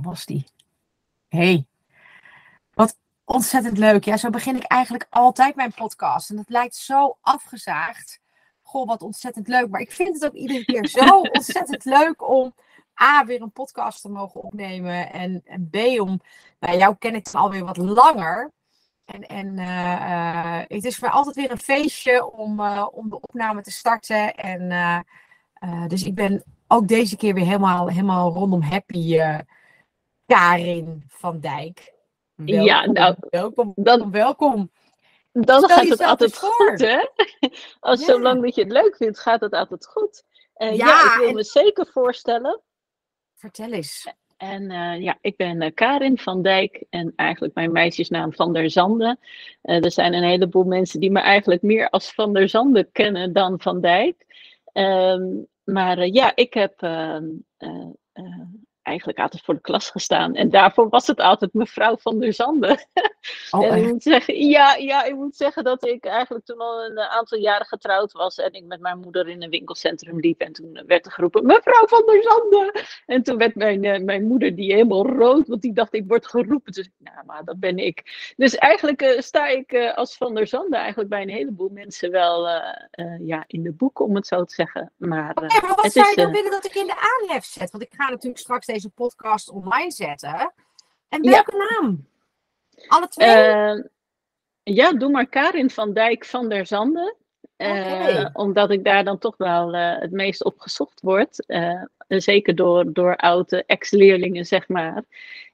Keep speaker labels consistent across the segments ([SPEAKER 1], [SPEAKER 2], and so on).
[SPEAKER 1] daar was die. hey, wat ontzettend leuk. Ja, zo begin ik eigenlijk altijd mijn podcast. En het lijkt zo afgezaagd. Goh, wat ontzettend leuk. Maar ik vind het ook iedere keer zo ontzettend leuk om A, weer een podcast te mogen opnemen. En, en B, om, nou, jou ken ik dan alweer wat langer. En, en uh, het is voor mij altijd weer een feestje om, uh, om de opname te starten. En dus ik ben ook deze keer weer helemaal, helemaal rondom happy. Karin van Dijk.
[SPEAKER 2] Welkom, ja, nou,
[SPEAKER 1] welkom, dan, welkom.
[SPEAKER 2] Dan gaat het altijd goed, hè? Als zolang dat je het leuk vindt, gaat het altijd goed. ja, ja, ik wil me zeker voorstellen.
[SPEAKER 1] Vertel eens.
[SPEAKER 2] En uh, ja, ik ben uh, Karin van Dijk en eigenlijk mijn meisjesnaam Van der Zanden. Uh, er zijn een heleboel mensen die me eigenlijk meer als Van der Zanden kennen dan Van Dijk. Ehm, maar ja, ik heb ehm, eigenlijk altijd voor de klas gestaan. En daarvoor was het altijd mevrouw van der Zanden. Oh, en ik moet zeggen, ja, ja, ik moet zeggen dat ik eigenlijk toen al een aantal jaren getrouwd was. En ik met mijn moeder in een winkelcentrum liep. En toen werd er geroepen, mevrouw van der Zanden. En toen werd mijn, uh, mijn moeder die helemaal rood, want die dacht ik word geroepen. Dus nou, maar dat ben ik. Dus eigenlijk uh, sta ik uh, als van der Zanden eigenlijk bij een heleboel mensen wel ja, in de boeken, om het zo te zeggen. Maar,
[SPEAKER 1] wat zou je dan willen dat ik in de aanhef zet? Want ik ga natuurlijk straks deze podcast online zetten. En welke naam? Alle twee? Uh,
[SPEAKER 2] ja, doe maar Karin van Dijk van der Zanden. Uh, omdat ik daar dan toch wel uh, het meest op gezocht word. zeker door, door oude ex-leerlingen, zeg maar.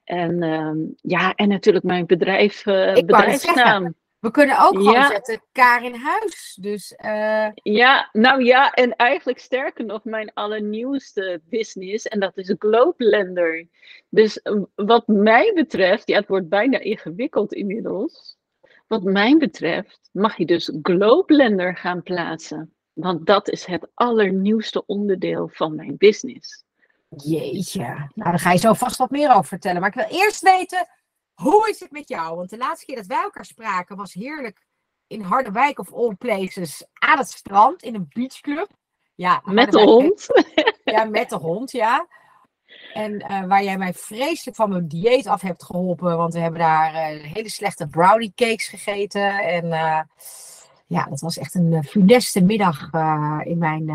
[SPEAKER 2] En, ehm, ja, en natuurlijk mijn bedrijf, bedrijfsnaam.
[SPEAKER 1] We kunnen ook gewoon zetten Karin Huis. Dus, uh...
[SPEAKER 2] Ja, nou ja, en eigenlijk sterker nog, mijn allernieuwste business, en dat is Globelender. Dus eh, wat mij betreft, ja, het wordt bijna ingewikkeld inmiddels. Wat mij betreft mag je dus Globelender gaan plaatsen. Want dat is het allernieuwste onderdeel van mijn business.
[SPEAKER 1] Jeetje, nou daar ga je zo vast wat meer over vertellen. Maar ik wil eerst weten, hoe is het met jou? Want de laatste keer dat wij elkaar spraken was heerlijk in Harderwijk of all places aan het strand in een beachclub. Ja,
[SPEAKER 2] met de hond.
[SPEAKER 1] Ja, met de hond, ja. En uh, waar jij mij vreselijk van mijn dieet af hebt geholpen. Want we hebben daar uh, hele slechte brownie cakes gegeten. En uh, ja, dat was echt een funeste middag in mijn...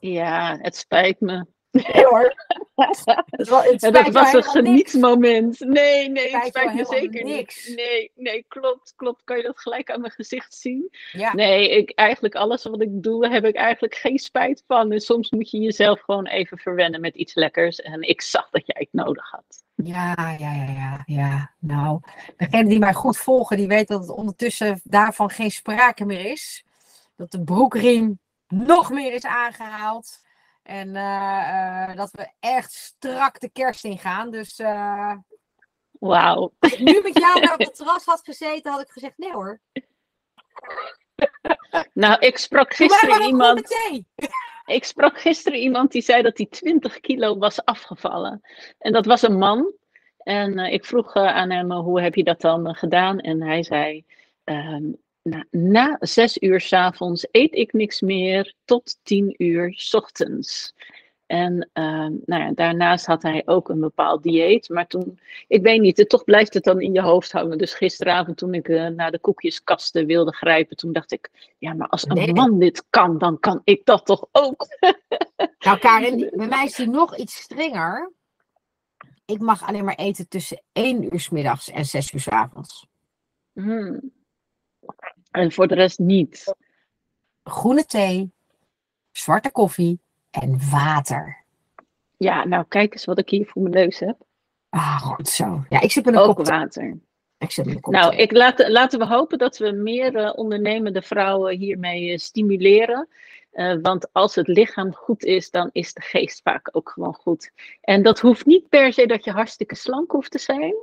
[SPEAKER 2] Ja, het spijt me.
[SPEAKER 1] Nee hoor.
[SPEAKER 2] het was, het dat was een genietsmoment. Nee, nee, het spijt me zeker niks. niet. Nee, nee, klopt, klopt. Kan je dat gelijk aan mijn gezicht zien? Ja. Nee, ik, eigenlijk alles wat ik doe, heb ik eigenlijk geen spijt van. En soms moet je jezelf gewoon even verwennen met iets lekkers. En ik zag dat jij het nodig had.
[SPEAKER 1] Ja, ja, ja, ja, ja. Nou, degene die mij goed volgen, die weet dat het ondertussen daarvan geen sprake meer is. Dat de broekriem nog meer is aangehaald. En uh, uh, dat we echt strak de kerst ingaan. Dus. Uh,
[SPEAKER 2] Wauw.
[SPEAKER 1] Als ik nu met jou op het terras had gezeten, had ik gezegd: nee hoor.
[SPEAKER 2] Nou, ik sprak gisteren iemand. Ik sprak gisteren iemand die zei dat hij 20 kilo was afgevallen. En dat was een man. En ik vroeg aan hem: hoe heb je dat dan gedaan? En hij zei: ehm, na, na zes uur s avonds eet ik niks meer tot tien uur s ochtends. En uh, nou ja, daarnaast had hij ook een bepaald dieet. Maar toen, ik weet niet, toch blijft het dan in je hoofd hangen. Dus gisteravond toen ik uh, naar de koekjeskasten wilde grijpen, toen dacht ik, ja, maar als een man dit kan, dan kan ik dat toch ook.
[SPEAKER 1] nou Karin, bij mij is die nog iets strenger. Ik mag alleen maar eten tussen één uur s middags en zes uur s avonds.
[SPEAKER 2] Hmm. En voor de rest niet.
[SPEAKER 1] Groene thee, zwarte koffie en water.
[SPEAKER 2] Ja, nou kijk eens wat ik hier voor mijn neus heb.
[SPEAKER 1] Ah, goed zo. Ja, ik zit met een
[SPEAKER 2] Ook water.
[SPEAKER 1] Ik zit met een kop
[SPEAKER 2] nou, ik laat, laten we hopen dat we meer uh, ondernemende vrouwen hiermee uh, stimuleren. Uh, want als het lichaam goed is, dan is de geest vaak ook gewoon goed. En dat hoeft niet per se dat je hartstikke slank hoeft te zijn.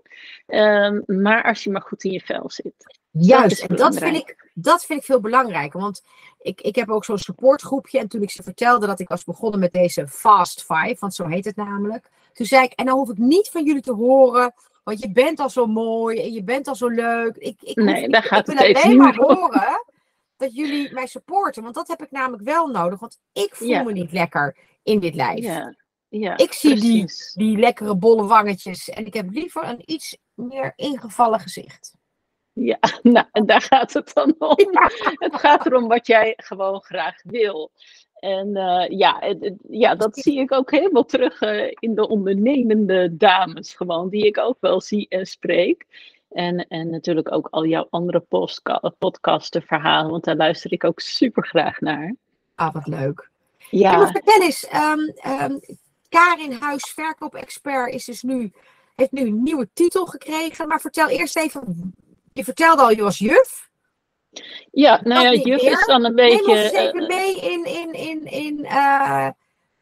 [SPEAKER 2] Uh, maar als je maar goed in je vel zit.
[SPEAKER 1] Juist, en dat vind, ik, dat vind ik veel belangrijker. Want ik, ik heb ook zo'n supportgroepje. En toen ik ze vertelde dat ik was begonnen met deze Fast Five, want zo heet het namelijk. Toen zei ik, en dan hoef ik niet van jullie te horen, want je bent al zo mooi en je bent al zo leuk. Ik, ik,
[SPEAKER 2] nee,
[SPEAKER 1] niet,
[SPEAKER 2] daar gaat
[SPEAKER 1] ik
[SPEAKER 2] wil
[SPEAKER 1] alleen maar horen dat jullie mij supporten. Want dat heb ik namelijk wel nodig, want ik voel me niet lekker in dit lijf.
[SPEAKER 2] Ja. ja,
[SPEAKER 1] Ik zie die, die lekkere bolle wangetjes en ik heb liever een iets meer ingevallen gezicht.
[SPEAKER 2] Ja, nou, en daar gaat het dan om. Het gaat erom wat jij gewoon graag wil. En eh, ja, het- het- ja, dat zie ik ook helemaal terug eh, in de ondernemende dames, gewoon, die ik ook wel zie en spreek. En, en natuurlijk ook al jouw andere podcasten, verhalen, want daar luister ik ook super graag naar.
[SPEAKER 1] Ah, wat leuk. Ja.
[SPEAKER 2] Ja,
[SPEAKER 1] vertel eens, ehm, Karin Huis, verkoopexpert, is dus nu, heeft nu een nieuwe titel gekregen. Maar vertel eerst even, je vertelde al, je was juf.
[SPEAKER 2] ja nou ja, juf
[SPEAKER 1] meer.
[SPEAKER 2] is dan een
[SPEAKER 1] Neem
[SPEAKER 2] beetje
[SPEAKER 1] ons eens
[SPEAKER 2] eh,
[SPEAKER 1] even mee in, in, in, in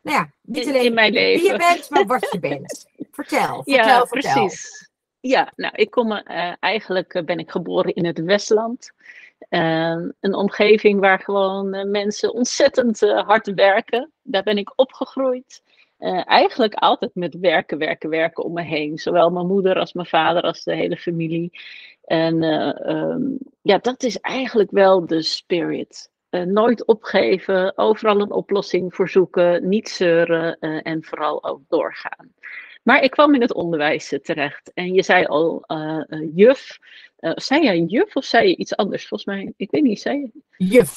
[SPEAKER 1] nou ja, niet alleen
[SPEAKER 2] in mijn
[SPEAKER 1] wie je
[SPEAKER 2] leven.
[SPEAKER 1] bent, maar wat je bent. Vertel, vertel,
[SPEAKER 2] Ja,
[SPEAKER 1] vertel.
[SPEAKER 2] precies. Ja, nou, ik kom, eh, eigenlijk eh, ben ik geboren in het Westland. Eh, een omgeving waar gewoon eh, mensen ontzettend hard werken. Daar ben ik opgegroeid. Eigenlijk altijd met werken, werken, werken om me heen. Zowel mijn moeder als mijn vader als de hele familie. En eh, ehm, ja, dat is eigenlijk wel de spirit. Eh, nooit opgeven, overal een oplossing voor zoeken, niet zeuren eh, en vooral ook doorgaan. Maar ik kwam in het onderwijs terecht. En je zei al, juf. Eh, zei jij juf of zei je iets anders? Volgens mij, ik weet niet, zei je?
[SPEAKER 1] Juf.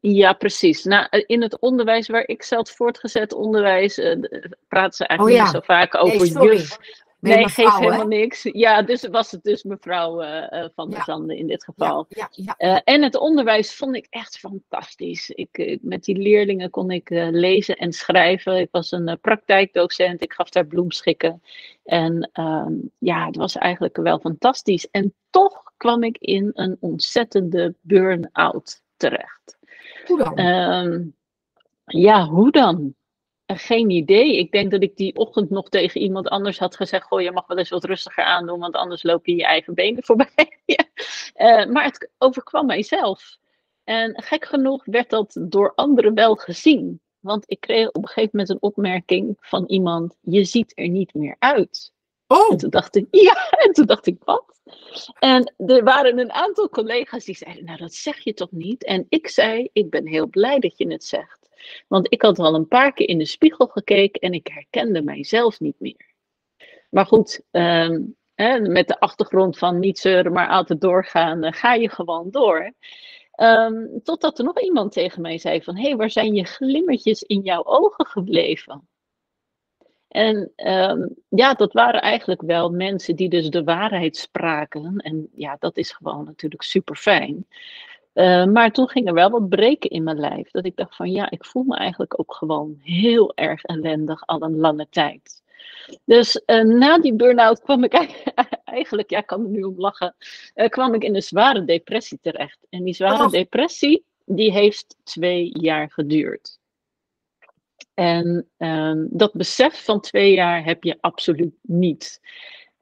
[SPEAKER 2] Ja, precies. Nou, in het onderwijs waar ik zat, voortgezet onderwijs, d- praten ze eigenlijk
[SPEAKER 1] Oh
[SPEAKER 2] niet zo vaak over
[SPEAKER 1] Nee,
[SPEAKER 2] juf. Nee,
[SPEAKER 1] mevrouw,
[SPEAKER 2] geeft
[SPEAKER 1] hè?
[SPEAKER 2] helemaal niks. Ja, dus was het dus mevrouw eh, eh, van der
[SPEAKER 1] Ja.
[SPEAKER 2] Zanden in dit geval.
[SPEAKER 1] Ja.
[SPEAKER 2] Eh, en het onderwijs vond ik echt fantastisch. Ik, met die leerlingen kon ik lezen en schrijven. Ik was een praktijkdocent. Ik gaf daar bloemschikken. En ehm, ja, het was eigenlijk wel fantastisch. En toch kwam ik in een ontzettende burn-out terecht.
[SPEAKER 1] Hoe dan?
[SPEAKER 2] Ehm, ja, hoe dan? Geen idee. Ik denk dat ik die ochtend nog tegen iemand anders had gezegd: Goh, je mag wel eens wat rustiger aandoen, want anders loop je je eigen benen voorbij. Eh, maar het overkwam mijzelf. En gek genoeg werd dat door anderen wel gezien. Want ik kreeg op een gegeven moment een opmerking van iemand: Je ziet er niet meer uit.
[SPEAKER 1] oh,
[SPEAKER 2] En toen dacht ik, ja, en toen dacht ik, wat? En er waren een aantal collega's die zeiden, nou dat zeg je toch niet? En ik zei, ik ben heel blij dat je het zegt. Want ik had al een paar keer in de spiegel gekeken en ik herkende mijzelf niet meer. Maar goed, ehm, hè, met de achtergrond van niet zeuren, maar altijd doorgaan, eh, ga je gewoon door. Ehm, totdat er nog iemand tegen mij zei van, hé, hey, waar zijn je glimmertjes in jouw ogen gebleven? En ehm, ja, dat waren eigenlijk wel mensen die dus de waarheid spraken. En ja, dat is gewoon natuurlijk super fijn. Maar toen ging er wel wat breken in mijn lijf. Dat ik dacht van ja, ik voel me eigenlijk ook gewoon heel erg ellendig al een lange tijd. Dus eh, na die burn-out kwam ik eigenlijk, ja, ik kan er nu om lachen, eh, kwam ik in een zware depressie terecht. En die zware
[SPEAKER 1] Oh.
[SPEAKER 2] depressie, die heeft twee jaar geduurd. En ehm, dat besef van twee jaar heb je absoluut niet.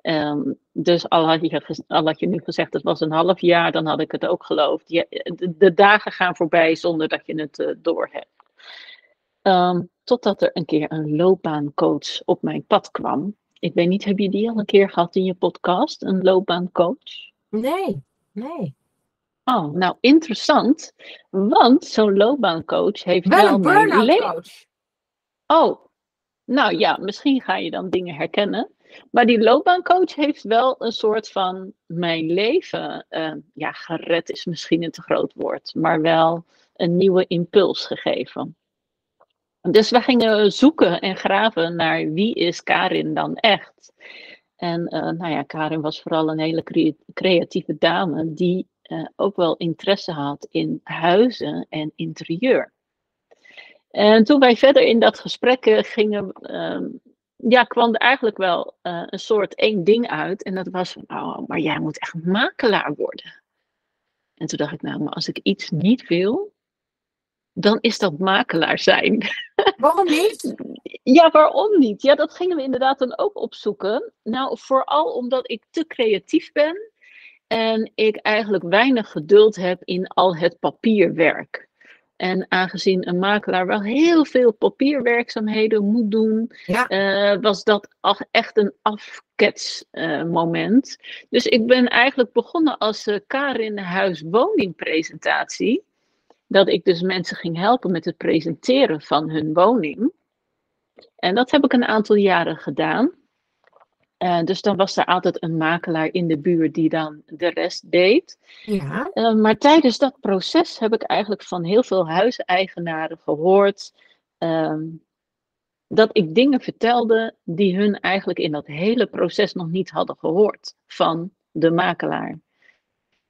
[SPEAKER 2] Ehm, dus al had, je, al had je nu gezegd het was een half jaar, dan had ik het ook geloofd. Je, de, de dagen gaan voorbij zonder dat je het eh, doorhebt. Ehm, totdat er een keer een loopbaancoach op mijn pad kwam. Ik weet niet, heb je die al een keer gehad in je podcast? Een loopbaancoach?
[SPEAKER 1] nee, nee.
[SPEAKER 2] Oh, nou interessant. Want zo'n loopbaancoach heeft
[SPEAKER 1] Wel
[SPEAKER 2] wel
[SPEAKER 1] een burn-out coach.
[SPEAKER 2] Oh, nou ja, misschien ga je dan dingen herkennen. Maar die loopbaancoach heeft wel een soort van mijn leven, eh, ja, gered is misschien een te groot woord, maar wel een nieuwe impuls gegeven. Dus we gingen zoeken en graven naar wie is Karin dan echt. En eh, nou ja, Karin was vooral een hele crea- creatieve dame die eh, ook wel interesse had in huizen en interieur. En toen wij verder in dat gesprek eh, gingen, ehm, ja, kwam er eigenlijk wel eh, een soort één ding uit. En dat was van, oh, maar jij moet echt makelaar worden. En toen dacht ik, nou, maar als ik iets niet wil, dan is dat makelaar zijn.
[SPEAKER 1] Waarom niet?
[SPEAKER 2] Ja, waarom niet? Ja, dat gingen we inderdaad dan ook opzoeken. Nou, vooral omdat ik te creatief ben en ik eigenlijk weinig geduld heb in al het papierwerk. En aangezien een makelaar wel heel veel papierwerkzaamheden moet doen,
[SPEAKER 1] Ja.
[SPEAKER 2] eh, was dat echt een afketsmoment. dus ik ben eigenlijk begonnen als eh, Karin Huis woningpresentatie. Dat ik dus mensen ging helpen met het presenteren van hun woning. En dat heb ik een aantal jaren gedaan. Uh, dus dan was er altijd een makelaar in de buurt die dan de rest deed.
[SPEAKER 1] Ja.
[SPEAKER 2] Uh, maar tijdens dat proces heb ik eigenlijk van heel veel huiseigenaren gehoord um, dat ik dingen vertelde die hun eigenlijk in dat hele proces nog niet hadden gehoord van de makelaar.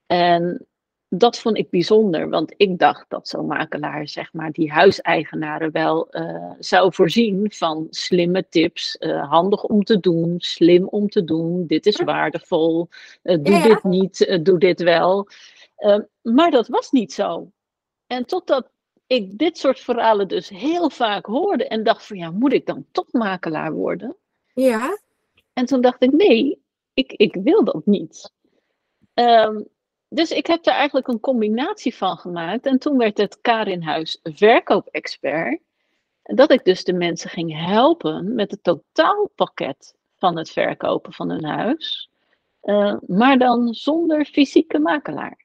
[SPEAKER 2] En dat vond ik bijzonder, want ik dacht dat zo'n makelaar, zeg maar, die huiseigenaren wel uh, zou voorzien van slimme tips. Uh, handig om te doen, slim om te doen, dit is waardevol, uh, doe ja. dit niet, doe dit wel. maar dat was niet zo. En totdat ik dit soort verhalen dus heel vaak hoorde en dacht van ja, moet ik dan toch makelaar worden?
[SPEAKER 1] Ja.
[SPEAKER 2] En toen dacht ik nee, ik, ik wil dat niet. Um, dus ik heb er eigenlijk een combinatie van gemaakt. En toen werd het Karinhuis verkoopexpert. Dat ik dus de mensen ging helpen met het totaalpakket van het verkopen van hun huis. Uh, maar dan zonder fysieke makelaar.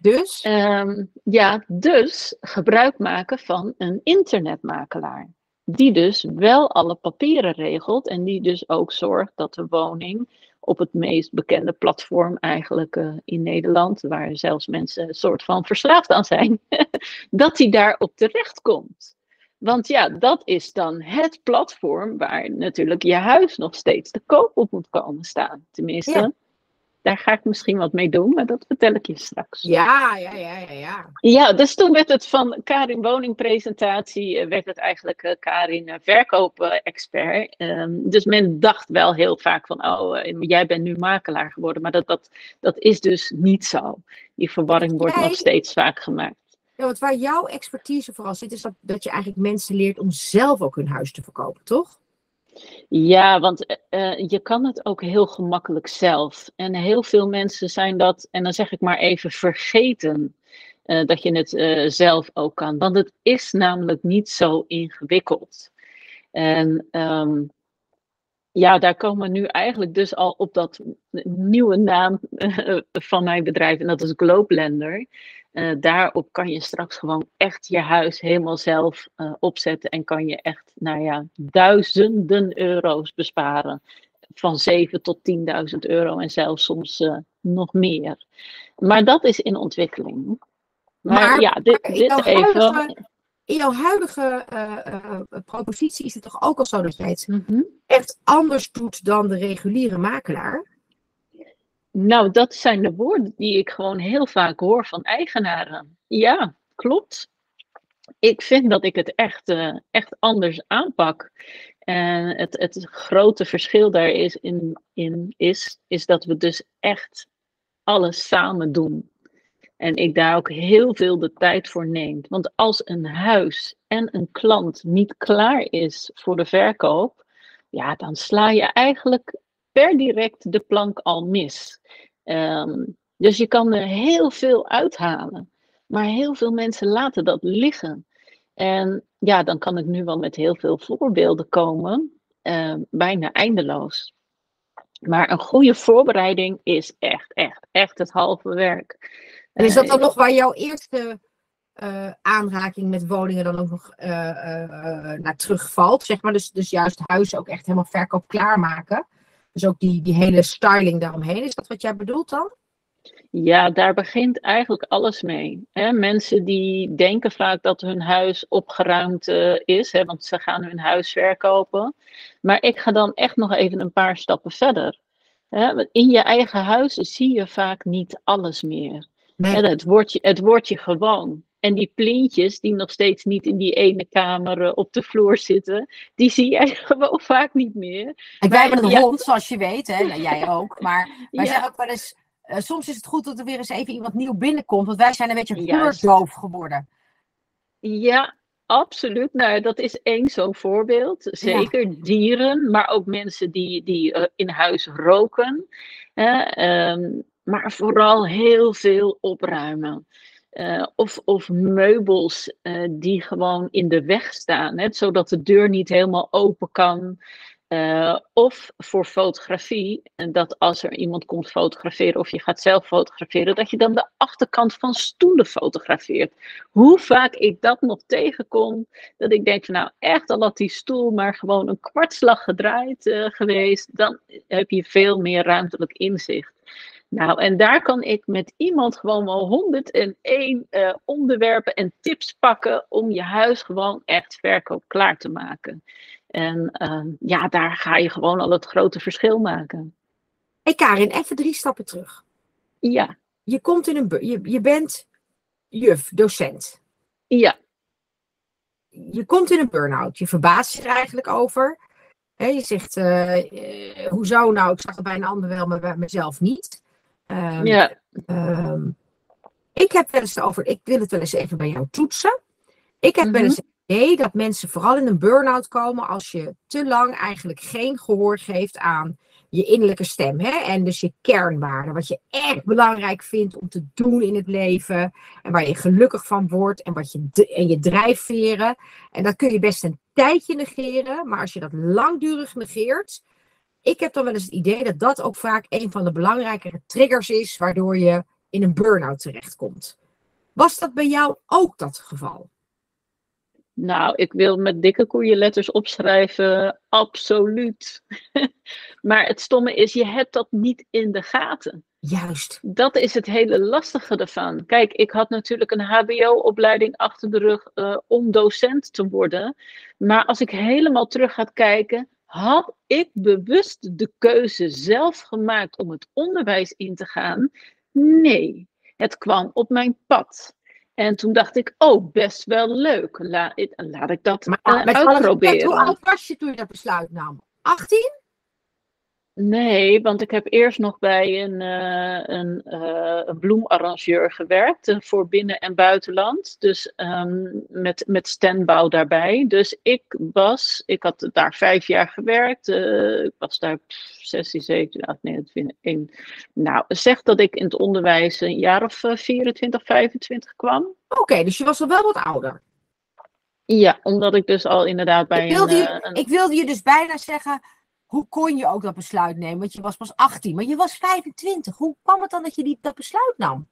[SPEAKER 1] Dus?
[SPEAKER 2] Um, ja, dus gebruik maken van een internetmakelaar. Die dus wel alle papieren regelt en die dus ook zorgt dat de woning op het meest bekende platform eigenlijk uh, in Nederland, waar zelfs mensen een soort van verslaafd aan zijn, dat hij daarop terecht komt. Want ja, dat is dan het platform waar natuurlijk je huis nog steeds te koop op moet komen staan. Tenminste, ja daar ga ik misschien wat mee doen, maar dat vertel ik je straks.
[SPEAKER 1] Ja, ja, ja, ja. Ja,
[SPEAKER 2] ja dus toen werd het van Karin woningpresentatie, eh, werd het eigenlijk uh, Karin uh, verkoop-expert. Um, dus men dacht wel heel vaak van, oh, jij bent nu makelaar geworden. Maar dat, dat, dat is dus niet zo. Die verwarring wordt nog steeds vaak gemaakt.
[SPEAKER 1] Ja, want waar jouw expertise vooral zit, is dat, dat je eigenlijk mensen leert om zelf ook hun huis te verkopen, toch?
[SPEAKER 2] Ja, want uh, je kan het ook heel gemakkelijk zelf. En heel veel mensen zijn dat, en dan zeg ik maar even, vergeten uh, dat je het zelf ook kan. Want het is namelijk niet zo ingewikkeld. En um, ja, daar komen we nu eigenlijk dus al op dat nieuwe naam van mijn bedrijf, en dat is Globelender. Uh, daarop kan je straks gewoon echt je huis helemaal zelf uh, opzetten en kan je echt, nou ja, duizenden euro's besparen. Van 7 tot 10.000 euro en zelfs soms uh, nog meer. Maar dat is in ontwikkeling. Maar, maar ja, dit, dit even.
[SPEAKER 1] In jouw huidige propositie is het toch ook al zo dat jij het mm -hmm. echt anders doet dan de reguliere makelaar?
[SPEAKER 2] Nou, dat zijn de woorden die ik gewoon heel vaak hoor van eigenaren. Ja, klopt. Ik vind dat ik het echt, uh, echt anders aanpak. En het, het grote verschil daar is, in, in, is, is dat we dus echt alles samen doen. En ik daar ook heel veel de tijd voor neem. Want als een huis en een klant niet klaar is voor de verkoop, ja, dan sla je eigenlijk per direct de plank al mis. Um, dus je kan er heel veel uithalen. Maar heel veel mensen laten dat liggen. En ja, dan kan ik nu wel met heel veel voorbeelden komen. Uh, bijna eindeloos. Maar een goede voorbereiding is echt, echt, echt het halve werk.
[SPEAKER 1] En is dat dan nog waar jouw eerste uh, aanraking met woningen dan ook nog uh, naar terugvalt? Zeg maar, dus, dus juist huizen ook echt helemaal verkoop klaarmaken. Dus ook die, die hele styling daaromheen. Is dat wat jij bedoelt dan?
[SPEAKER 2] Ja, daar begint eigenlijk alles mee. Hè? Mensen die denken vaak dat hun huis opgeruimd uh, is, hè, want ze gaan hun huis verkopen. Maar ik ga dan echt nog even een paar stappen verder. Hè? In je eigen huis zie je vaak niet alles meer. Nee. Het, wordt je, het wordt je gewoon. En die plintjes die nog steeds niet in die ene kamer uh, op de vloer zitten, die zie jij gewoon vaak niet meer.
[SPEAKER 1] En wij hebben een ja. hond, zoals je weet, hè? Nou, jij ook. Maar wij ja. zeggen ook wel eens, uh, soms is het goed dat er weer eens even iemand nieuw binnenkomt, want wij zijn een beetje geurdoof geworden.
[SPEAKER 2] Ja, Absoluut, nou, dat is één zo'n voorbeeld. Zeker ja. dieren, maar ook mensen die, die uh, in huis roken. Um, maar vooral heel veel opruimen. Uh, of, of meubels uh, die gewoon in de weg staan, hè, zodat de deur niet helemaal open kan. Uh, of voor fotografie, dat als er iemand komt fotograferen of je gaat zelf fotograferen, dat je dan de achterkant van stoelen fotografeert. Hoe vaak ik dat nog tegenkom, dat ik denk van nou echt al had die stoel maar gewoon een kwartslag gedraaid geweest, dan heb je veel meer ruimtelijk inzicht. Nou, en daar kan ik met iemand gewoon wel 101 uh, onderwerpen en tips pakken om je huis gewoon echt verkoop klaar te maken. En uh, ja, daar ga je gewoon al het grote verschil maken.
[SPEAKER 1] Hey Karin, even drie stappen terug.
[SPEAKER 2] Ja.
[SPEAKER 1] Je komt in een, je, je bent juf, docent.
[SPEAKER 2] Ja.
[SPEAKER 1] Je komt in een burn-out. Je verbaast je er eigenlijk over. He, je zegt, uh, uh, hoezo nou, ik zag het bij een ander wel, maar bij mezelf niet.
[SPEAKER 2] Um, ja.
[SPEAKER 1] Um, ik heb wel eens over, ik wil het wel eens even bij jou toetsen. Ik heb mm -hmm. wel eens het idee dat mensen vooral in een burn-out komen als je te lang eigenlijk geen gehoor geeft aan je innerlijke stem. Hè? En dus je kernwaarden, wat je echt belangrijk vindt om te doen in het leven. En waar je gelukkig van wordt en, wat je, en je drijfveren. En dat kun je best een tijdje negeren, maar als je dat langdurig negeert, ik heb dan wel eens het idee dat dat ook vaak een van de belangrijkere triggers is, waardoor je in een burn-out terechtkomt. Was dat bij jou ook dat geval?
[SPEAKER 2] Nou, ik wil met dikke koeienletters opschrijven, absoluut. maar het stomme is, je hebt dat niet in de gaten.
[SPEAKER 1] Juist.
[SPEAKER 2] Dat is het hele lastige ervan. Kijk, ik had natuurlijk een HBO-opleiding achter de rug uh, om docent te worden. Maar als ik helemaal terug ga kijken, had ik bewust de keuze zelf gemaakt om het onderwijs in te gaan? Nee, het kwam op mijn pad. En toen dacht ik, oh, best wel leuk. Laat, laat ik dat maar, uh, uitproberen.
[SPEAKER 1] Hoe oud was je toen je dat besluit nam? 18?
[SPEAKER 2] Nee, want ik heb eerst nog bij een, uh, een, uh, een bloemarrangeur gewerkt uh, voor binnen- en buitenland. Dus um, met, met standbouw daarbij. Dus ik was, ik had daar vijf jaar gewerkt. ik was daar 16, 17, 18, nee, dat vind ik. Nou, zeg dat ik in het onderwijs een jaar of 24, 25 kwam.
[SPEAKER 1] Oké, okay, dus je was al wel wat ouder.
[SPEAKER 2] Ja, omdat ik dus al inderdaad bij
[SPEAKER 1] ik wilde
[SPEAKER 2] een,
[SPEAKER 1] je, een... Ik wilde je dus bijna zeggen hoe kon je ook dat besluit nemen? Want je was pas 18, maar je was 25. Hoe kwam het dan dat je die, dat besluit nam?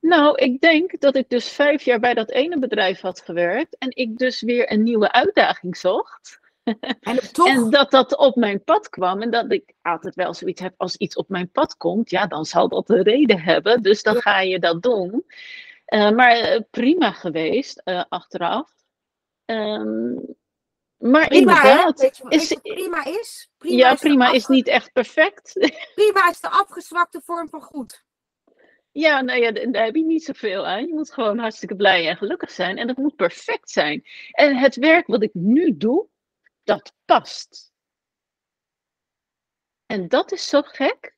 [SPEAKER 2] Nou, ik denk dat ik dus vijf jaar bij dat ene bedrijf had gewerkt en ik dus weer een nieuwe uitdaging zocht.
[SPEAKER 1] En, toch...
[SPEAKER 2] en dat dat op mijn pad kwam en dat ik altijd wel zoiets heb als iets op mijn pad komt, ja, dan zal dat een reden hebben, dus dan ga je dat doen. Uh, maar uh, prima geweest uh, achteraf. Um, maar
[SPEAKER 1] prima,
[SPEAKER 2] inderdaad.
[SPEAKER 1] Je, is, prima is?
[SPEAKER 2] Prima ja, is prima is niet echt perfect.
[SPEAKER 1] Prima is de afgezwakte vorm van goed.
[SPEAKER 2] Ja, nou ja, daar heb je niet zoveel aan. Je moet gewoon hartstikke blij en gelukkig zijn. En dat moet perfect zijn. En het werk wat ik nu doe, dat past. En dat is zo gek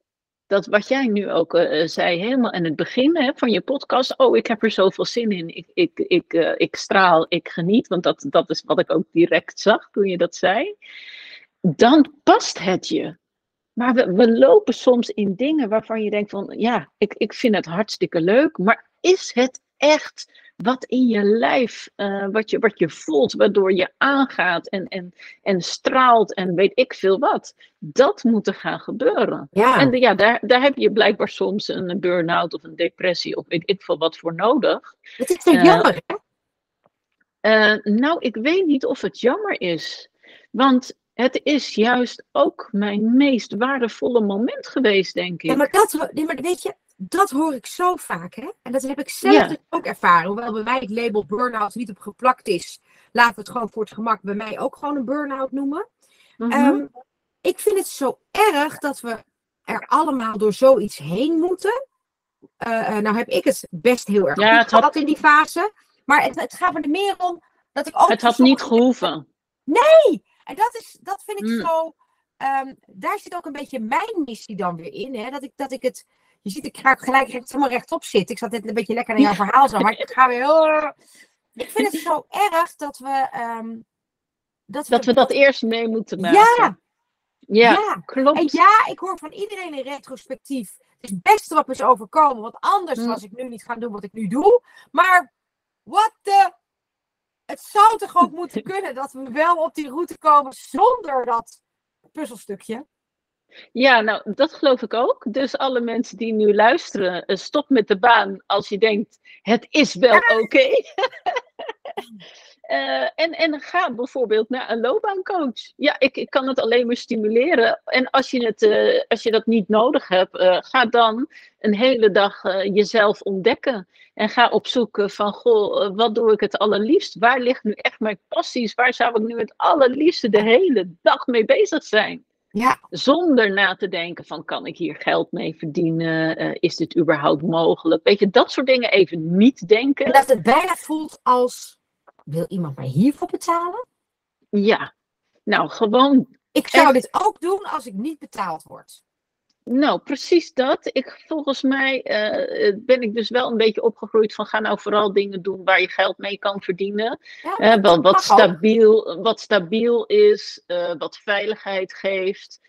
[SPEAKER 2] dat wat jij nu ook uh, zei, helemaal in het begin hè, van je podcast. Oh, ik heb er zoveel zin in. Ik, ik, ik, uh, ik straal, ik geniet. Want dat, dat is wat ik ook direct zag toen je dat zei. Dan past het je. Maar we, we lopen soms in dingen waarvan je denkt van, ja, ik, ik vind het hartstikke leuk. Maar is het echt wat in je lijf, uh, wat, je, wat je voelt, waardoor je aangaat en, en, en straalt en weet ik veel wat. Dat moet er gaan gebeuren.
[SPEAKER 1] Ja.
[SPEAKER 2] En de, ja, daar, daar heb je blijkbaar soms een burn-out of een depressie of weet ik veel wat voor nodig.
[SPEAKER 1] Het is zo uh, jammer, hè?
[SPEAKER 2] Uh, nou, ik weet niet of het jammer is. Want het is juist ook mijn meest waardevolle moment geweest, denk ik.
[SPEAKER 1] Ja, maar, dat, maar weet je, dat hoor ik zo vaak, hè? En dat heb ik zelf ja. dus ook ervaren. Hoewel bij mij het label burn-out niet op geplakt is, laten we het gewoon voor het gemak bij mij ook gewoon een burn-out noemen. Mm -hmm. um, ik vind het zo erg dat we er allemaal door zoiets heen moeten. Uh, nou heb ik het best heel erg
[SPEAKER 2] ja,
[SPEAKER 1] goed gehad had... in die fase. Maar het, het gaat er meer om dat ik ook...
[SPEAKER 2] Het had niet gehoeven.
[SPEAKER 1] Nee! En dat, is, dat vind ik mm. zo... Um, daar zit ook een beetje mijn missie dan weer in. Hè? Dat, ik, dat ik het je ziet, ik ga gelijk recht, helemaal rechtop zitten. Ik zat net een beetje lekker naar jouw verhaal zo, maar ik ga weer. Ik vind het zo erg dat we... Um,
[SPEAKER 2] dat, dat we, we dat eerst mee moeten maken.
[SPEAKER 1] Ja.
[SPEAKER 2] Ja, ja, klopt.
[SPEAKER 1] En ja, ik hoor van iedereen in retrospectief. Het is het beste wat me is overkomen, want anders mm. was ik nu niet gaan doen wat ik nu doe. Maar, wat de... Het zou toch ook moeten kunnen dat we wel op die route komen zonder dat puzzelstukje.
[SPEAKER 2] Ja, nou, dat geloof ik ook. Dus alle mensen die nu luisteren, eh, stop met de baan als je denkt, het is wel oké. Uh, en, en ga bijvoorbeeld naar een loopbaancoach. Ja, ik, ik kan het alleen maar stimuleren. En als je, het, uh, als je dat niet nodig hebt, uh, ga dan een hele dag jezelf ontdekken. En ga opzoeken van, goh, wat doe ik het allerliefst? Waar ligt nu echt mijn passies? Waar zou ik nu het allerliefste de hele dag mee bezig zijn?
[SPEAKER 1] Ja.
[SPEAKER 2] Zonder na te denken van, kan ik hier geld mee verdienen? is dit überhaupt mogelijk? Weet je, dat soort dingen even niet denken.
[SPEAKER 1] En dat het bijna voelt als wil iemand mij hiervoor betalen?
[SPEAKER 2] Ja, nou gewoon.
[SPEAKER 1] Ik zou dit ook doen als ik niet betaald word.
[SPEAKER 2] Nou, precies dat. Ik, volgens mij uh, ben ik dus wel een beetje opgegroeid van ga nou vooral dingen doen waar je geld mee kan verdienen. Ja, uh, wat, wat, stabiel, wat stabiel is, uh, wat veiligheid geeft.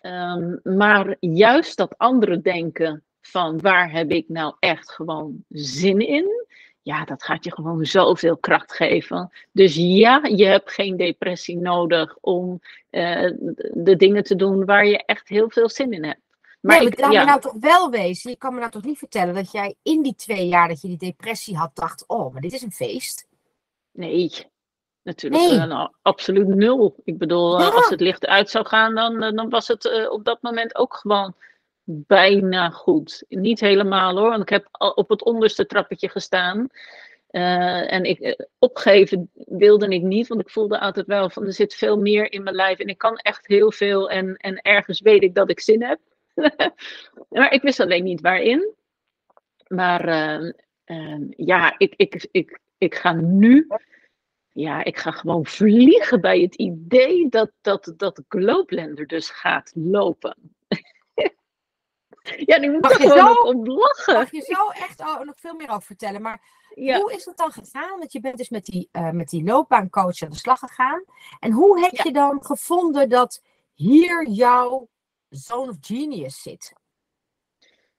[SPEAKER 2] Um, maar juist dat andere denken van waar heb ik nou echt gewoon zin in? ja, dat gaat je gewoon zoveel kracht geven. Dus ja, je hebt geen depressie nodig om de dingen te doen waar je echt heel veel zin in hebt.
[SPEAKER 1] Maar nee, ik, laat ja. me nou toch wel wezen. Je kan me nou toch niet vertellen dat jij in die twee jaar dat je die depressie had, dacht: oh, maar dit is een feest?
[SPEAKER 2] Nee, natuurlijk nee. Uh, absoluut nul. Ik bedoel, ja. als het licht uit zou gaan, dan, dan was het uh, op dat moment ook gewoon bijna goed. Niet helemaal hoor, want ik heb op het onderste trappetje gestaan. Uh, en ik, eh, opgeven wilde ik niet, want ik voelde altijd wel van er zit veel meer in mijn lijf en ik kan echt heel veel en, en ergens weet ik dat ik zin heb. maar ik wist alleen niet waarin. Maar uh, uh, ja, ik, ik, ik, ik ga nu, ja, ik ga gewoon vliegen bij het idee dat, dat, dat Globelander dus gaat lopen. Ja, die moet er gewoon zo, om lachen.
[SPEAKER 1] Mag je zo echt nog veel meer over vertellen. Maar ja. hoe is het dan gegaan? Want je bent dus met die, uh, met die loopbaancoach aan de slag gegaan. En hoe heb ja. je dan gevonden dat hier jouw zone of genius zit?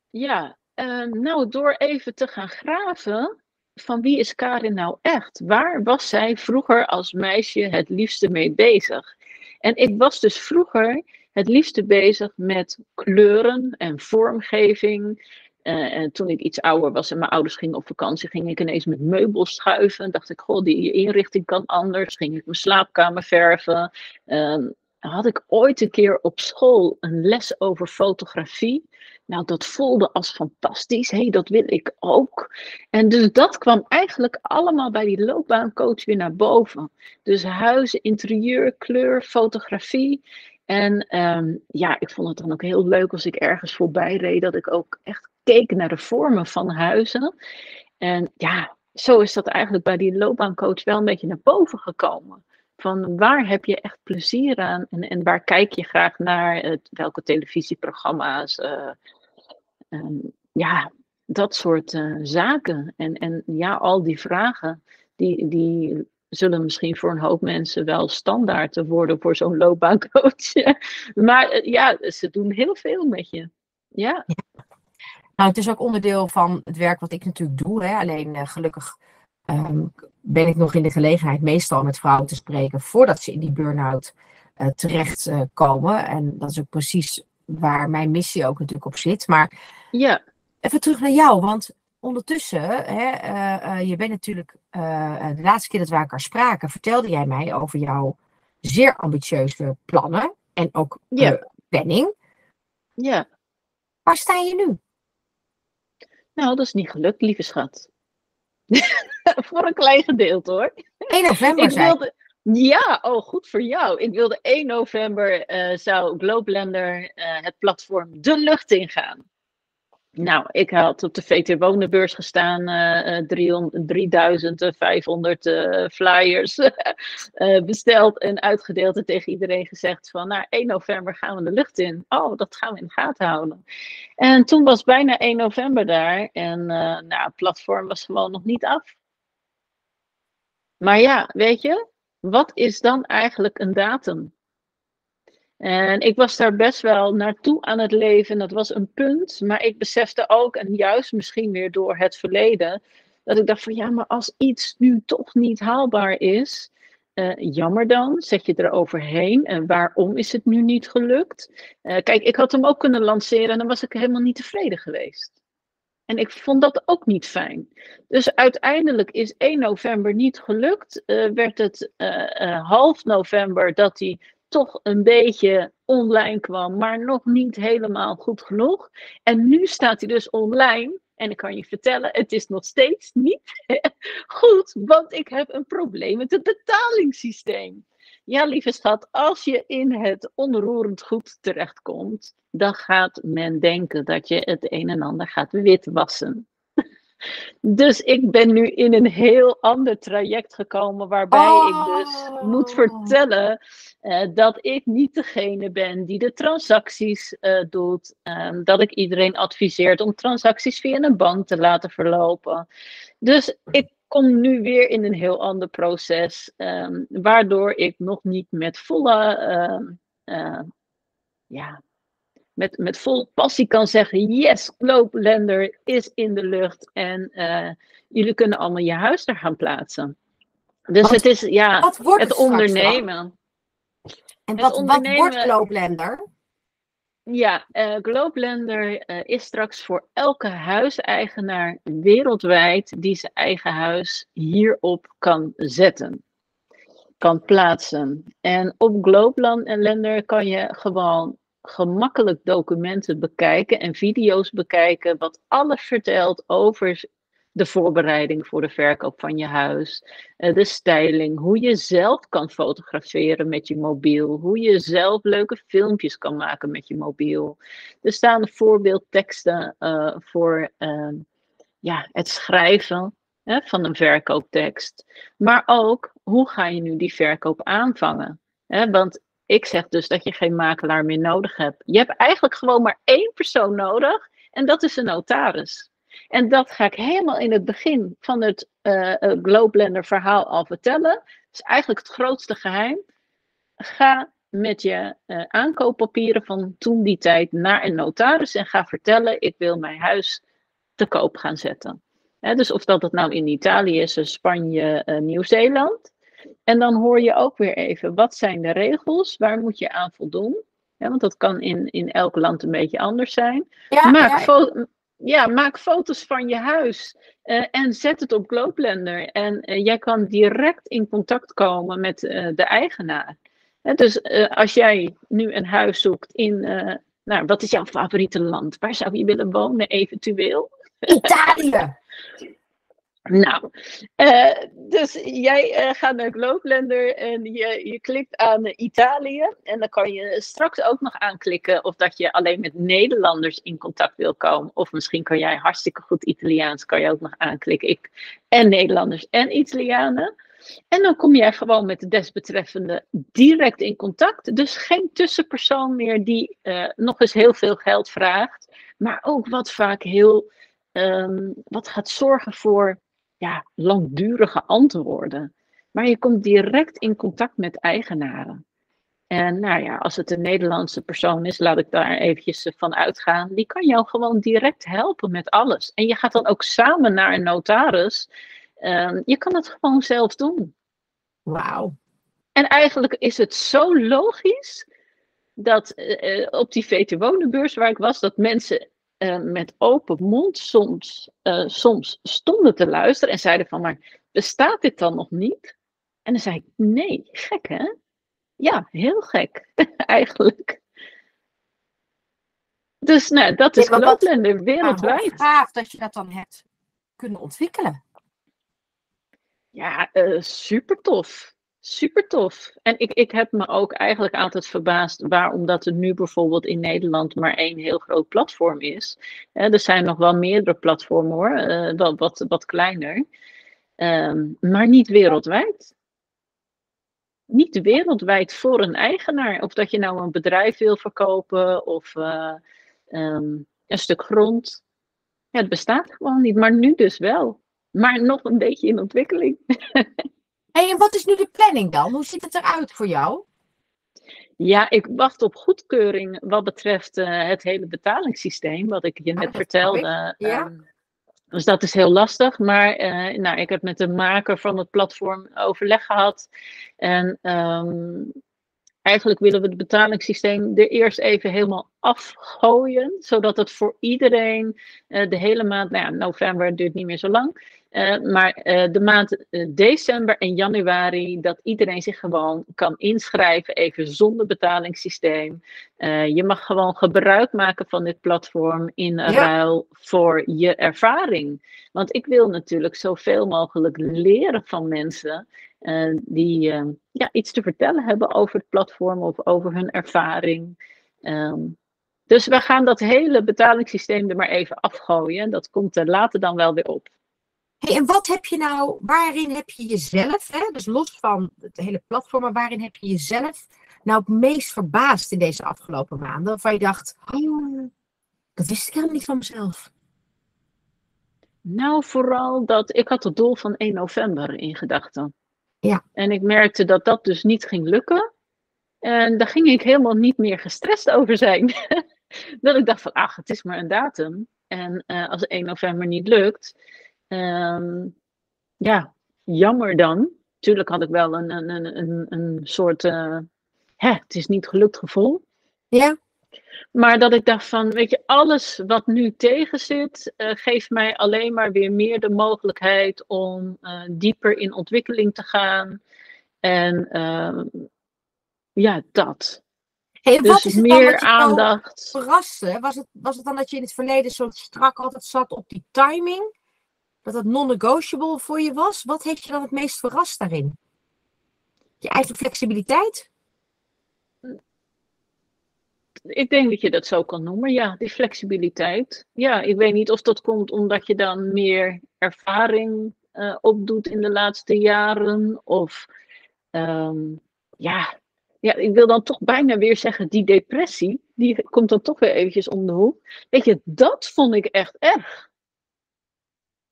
[SPEAKER 2] Ja, uh, nou door even te gaan graven van wie is Karin nou echt? Waar was zij vroeger als meisje het liefste mee bezig? En ik was dus vroeger het liefste bezig met kleuren en vormgeving. Uh, en toen ik iets ouder was en mijn ouders gingen op vakantie, ging ik ineens met meubels schuiven. Dacht ik, goh, die inrichting kan anders. Ging ik mijn slaapkamer verven. Uh, had ik ooit een keer op school een les over fotografie. Nou, dat voelde als fantastisch. Hé, hey, dat wil ik ook. En dus dat kwam eigenlijk allemaal bij die loopbaancoach weer naar boven. Dus huizen, interieur, kleur, fotografie. En um, ja, ik vond het dan ook heel leuk als ik ergens voorbij reed, dat ik ook echt keek naar de vormen van huizen. En ja, zo is dat eigenlijk bij die loopbaancoach wel een beetje naar boven gekomen. Van waar heb je echt plezier aan en, en waar kijk je graag naar? Het, welke televisieprogramma's? Uh, um, ja, dat soort uh, zaken. En, en ja, al die vragen, die, die zullen misschien voor een hoop mensen wel standaard te worden voor zo'n loopbaancoach. maar uh, ja, ze doen heel veel met je. Ja.
[SPEAKER 1] Nou, het is ook onderdeel van het werk wat ik natuurlijk doe. Hè. Alleen gelukkig um, ben ik nog in de gelegenheid meestal met vrouwen te spreken voordat ze in die burn-out uh, terechtkomen. en dat is ook precies waar mijn missie ook natuurlijk op zit. Maar
[SPEAKER 2] ja.
[SPEAKER 1] even terug naar jou, want ondertussen, hè, uh, uh, je bent natuurlijk, uh, de laatste keer dat we elkaar spraken, vertelde jij mij over jouw zeer ambitieuze plannen en ook
[SPEAKER 2] ja.
[SPEAKER 1] planning.
[SPEAKER 2] Ja.
[SPEAKER 1] Waar sta je nu?
[SPEAKER 2] Nou, dat is niet gelukt, lieve schat. voor een klein gedeelte hoor.
[SPEAKER 1] 1 november
[SPEAKER 2] ik wilde, Ja, oh goed voor jou. Ik wilde 1 november zou Globelander het platform de lucht ingaan. Nou, ik had op de VT Wonenbeurs gestaan, uh, 300, 3500 uh, flyers uh, besteld en uitgedeeld en tegen iedereen gezegd van, nou, 1 november gaan we de lucht in. Oh, dat gaan we in de gaten houden. En toen was bijna 1 november daar en nou, het platform was gewoon nog niet af. Maar ja, weet je, wat is dan eigenlijk een datum? En ik was daar best wel naartoe aan het leven. Dat was een punt. Maar ik besefte ook, en juist misschien weer door het verleden, dat ik dacht van ja, maar als iets nu toch niet haalbaar is, Uh, jammer dan, zet je er overheen. En waarom is het nu niet gelukt? Uh, kijk, ik had hem ook kunnen lanceren en dan was ik helemaal niet tevreden geweest. En ik vond dat ook niet fijn. Dus uiteindelijk is 1 november niet gelukt. Uh, werd het half november dat hij toch een beetje online kwam, maar nog niet helemaal goed genoeg. En nu staat hij dus online. En ik kan je vertellen, het is nog steeds niet goed, want ik heb een probleem met het betalingssysteem. Ja, lieve schat, als je in het onroerend goed terechtkomt, dan gaat men denken dat je het een en ander gaat witwassen. Dus ik ben nu in een heel ander traject gekomen, waarbij ik dus moet oh. vertellen uh, dat ik niet degene ben die de transacties uh, doet. Um, dat ik iedereen adviseert om transacties via een bank te laten verlopen. Dus ik kom nu weer in een heel ander proces, um, waardoor ik nog niet met volle. Uh, ja, met, met vol passie kan zeggen: Yes, Globelender is in de lucht en uh, jullie kunnen allemaal je huis daar gaan plaatsen. Dus het is ja, het, ondernemen.
[SPEAKER 1] En wat, wat wordt Globelender?
[SPEAKER 2] Ja, uh, Globelender uh, is straks voor elke huiseigenaar wereldwijd die zijn eigen huis hierop kan zetten, kan plaatsen. En op Globelender kan je gewoon gemakkelijk documenten bekijken en video's bekijken, wat alles vertelt over de voorbereiding voor de verkoop van je huis, eh, de styling, hoe je zelf kan fotograferen met je mobiel, hoe je zelf leuke filmpjes kan maken met je mobiel. Er staan voorbeeldteksten uh, voor uh, ja, het schrijven van een verkooptekst, maar ook hoe ga je nu die verkoop aanvangen. Want ik zeg dus dat je geen makelaar meer nodig hebt. Je hebt eigenlijk gewoon maar één persoon nodig en dat is een notaris. En dat ga ik helemaal in het begin van het uh, Globelender verhaal al vertellen. Dat is eigenlijk het grootste geheim. Ga met je uh, aankooppapieren van toen die tijd naar een notaris en ga vertellen: ik wil mijn huis te koop gaan zetten. dus of dat het nou in Italië is, Spanje, Nieuw-Zeeland. En dan hoor je ook weer even, wat zijn de regels? Waar moet je aan voldoen? Ja, want dat kan in, in elk land een beetje anders zijn. Ja, maak, ja. ja maak foto's van je huis uh, en zet het op Globelender. En uh, jij kan direct in contact komen met uh, de eigenaar. dus als jij nu een huis zoekt in, nou, wat is jouw favoriete land? Waar zou je willen wonen eventueel?
[SPEAKER 1] Italië!
[SPEAKER 2] Nou, uh, dus jij uh, gaat naar Globelender en je, je klikt aan Italië. En dan kan je straks ook nog aanklikken of dat je alleen met Nederlanders in contact wil komen. Of misschien kan jij hartstikke goed Italiaans, kan je ook nog aanklikken. Ik en Nederlanders en Italianen. En dan kom jij gewoon met de desbetreffende direct in contact. Dus geen tussenpersoon meer die nog eens heel veel geld vraagt. Maar ook wat vaak heel, um, wat gaat zorgen voor ja, langdurige antwoorden. Maar je komt direct in contact met eigenaren. En nou ja, als het een Nederlandse persoon is, laat ik daar eventjes van uitgaan. Die kan jou gewoon direct helpen met alles. En je gaat dan ook samen naar een notaris. Uh, je kan het gewoon zelf doen.
[SPEAKER 1] Wauw.
[SPEAKER 2] En eigenlijk is het zo logisch dat uh, op die VT Wonenbeurs waar ik was, dat mensen uh, met open mond soms, uh, soms stonden te luisteren en zeiden van, maar bestaat dit dan nog niet? En dan zei ik, nee, gek hè? Ja, heel gek eigenlijk. Dus nou, dat is ja, wereldwijd.
[SPEAKER 1] Ja, gaaf dat je dat dan hebt kunnen ontwikkelen.
[SPEAKER 2] Ja, uh, super tof. Super tof. En ik, ik heb me ook eigenlijk altijd verbaasd waarom dat er nu bijvoorbeeld in Nederland maar één heel groot platform is. er zijn nog wel meerdere platformen hoor, uh, wel wat, wat kleiner. Um, maar niet wereldwijd. Niet wereldwijd voor een eigenaar. Of dat je nou een bedrijf wil verkopen of uh, um, een stuk grond. Ja, het bestaat gewoon niet, maar nu dus wel. Maar nog een beetje in ontwikkeling.
[SPEAKER 1] Hey, en wat is nu de planning dan? Hoe ziet het eruit voor jou?
[SPEAKER 2] Ja, ik wacht op goedkeuring wat betreft uh, het hele betalingssysteem, wat ik je net oh, vertelde.
[SPEAKER 1] Ja.
[SPEAKER 2] Dus dat is heel lastig. Maar uh, nou, ik heb met de maker van het platform overleg gehad. En um, eigenlijk willen we het betalingssysteem er eerst even helemaal afgooien. Zodat het voor iedereen uh, de hele maand, nou ja, november duurt niet meer zo lang. Uh, maar uh, de maand december en januari, dat iedereen zich gewoon kan inschrijven, even zonder betalingssysteem. je mag gewoon gebruik maken van dit platform in ja. ruil voor je ervaring. Want ik wil natuurlijk zoveel mogelijk leren van mensen die ja, iets te vertellen hebben over het platform of over hun ervaring. Um, dus we gaan dat hele betalingssysteem er maar even afgooien. Dat komt er later dan wel weer op.
[SPEAKER 1] Hey, en wat heb je nou, waarin heb je jezelf, hè, dus los van het hele platform, maar waarin heb je jezelf nou het meest verbaasd in deze afgelopen maanden? Waarvan je dacht, oh, dat wist ik helemaal niet van mezelf.
[SPEAKER 2] Nou, vooral dat ik had het doel van 1 november in gedachten.
[SPEAKER 1] Ja.
[SPEAKER 2] En ik merkte dat dat dus niet ging lukken. En daar ging ik helemaal niet meer gestrest over zijn. dat ik dacht van, ach, het is maar een datum. En uh, als 1 november niet lukt, um, ja, jammer dan. Tuurlijk had ik wel een, een, een, een, een soort, uh, hè, het is niet gelukt gevoel.
[SPEAKER 1] Ja.
[SPEAKER 2] Maar dat ik dacht van, weet je, alles wat nu tegen zit, uh, geeft mij alleen maar weer meer de mogelijkheid om uh, dieper in ontwikkeling te gaan. En uh, ja, dat.
[SPEAKER 1] Hey, dus wat is meer aandacht. Verrassen? Was het, was het dan dat je in het verleden zo strak altijd zat op die timing? Dat het non-negotiable voor je was? Wat heeft je dan het meest verrast daarin? Je eigen flexibiliteit?
[SPEAKER 2] ik denk dat je dat zo kan noemen. Ja, die flexibiliteit. Ja, ik weet niet of dat komt omdat je dan meer ervaring uh, opdoet in de laatste jaren. Of um, ja, ja, ik wil dan toch bijna weer zeggen, die depressie, die komt dan toch weer eventjes om de hoek. Weet je, dat vond ik echt erg.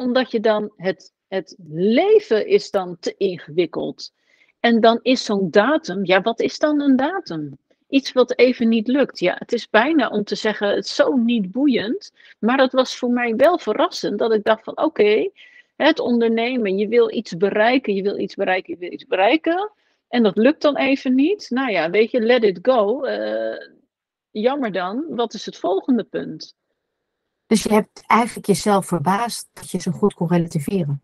[SPEAKER 2] Omdat je dan, het, het leven is dan te ingewikkeld. En dan is zo'n datum, ja, wat is dan een datum? iets wat even niet lukt. Ja, het is bijna om te zeggen, het is zo niet boeiend. Maar dat was voor mij wel verrassend, dat ik dacht van oké, het ondernemen, je wil iets bereiken, je wil iets bereiken, je wil iets bereiken. En dat lukt dan even niet. Nou ja, weet je, let it go. Uh, jammer dan, wat is het volgende punt?
[SPEAKER 1] Dus je hebt eigenlijk jezelf verbaasd dat je zo goed kon relativeren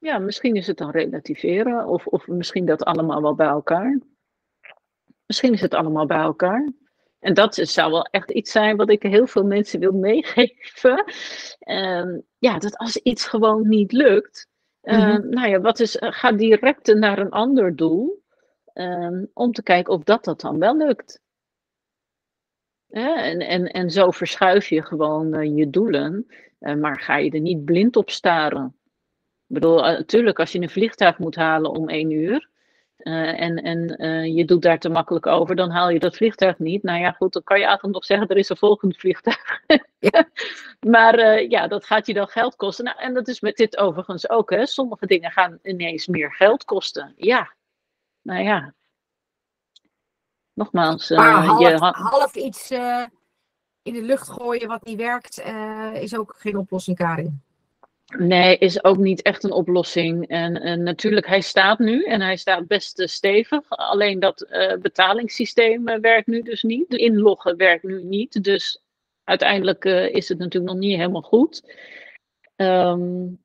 [SPEAKER 2] ja, misschien is het dan relativeren, of, of misschien dat allemaal wel bij elkaar. Misschien is het allemaal bij elkaar. En dat zou wel echt iets zijn wat ik heel veel mensen wil meegeven. Um, ja, dat als iets gewoon niet lukt, mm nou ja, wat is, ga direct naar een ander doel. Um, om te kijken of dat, dat dan wel lukt. En, en, en zo verschuif je gewoon uh, je doelen. Uh, maar ga je er niet blind op staren. Ik bedoel, natuurlijk, eh, als je een vliegtuig moet halen om één uur. Uh, en en uh, je doet daar te makkelijk over, dan haal je dat vliegtuig niet. Nou ja, goed, dan kan je altijd nog zeggen, er is een volgend vliegtuig. Maar uh, ja, dat gaat je dan geld kosten. Nou, en dat is met dit overigens ook. Hè. Sommige dingen gaan ineens meer geld kosten. Ja, nou ja. Nogmaals.
[SPEAKER 1] Maar half, je half iets in de lucht gooien wat niet werkt, is ook geen oplossing, Karin.
[SPEAKER 2] Nee, is ook niet echt een oplossing. En, en natuurlijk, hij staat nu en hij staat best stevig. Alleen dat uh, betalingssysteem uh, werkt nu dus niet. Inloggen werkt nu niet. Dus uiteindelijk uh, is het natuurlijk nog niet helemaal goed. Um,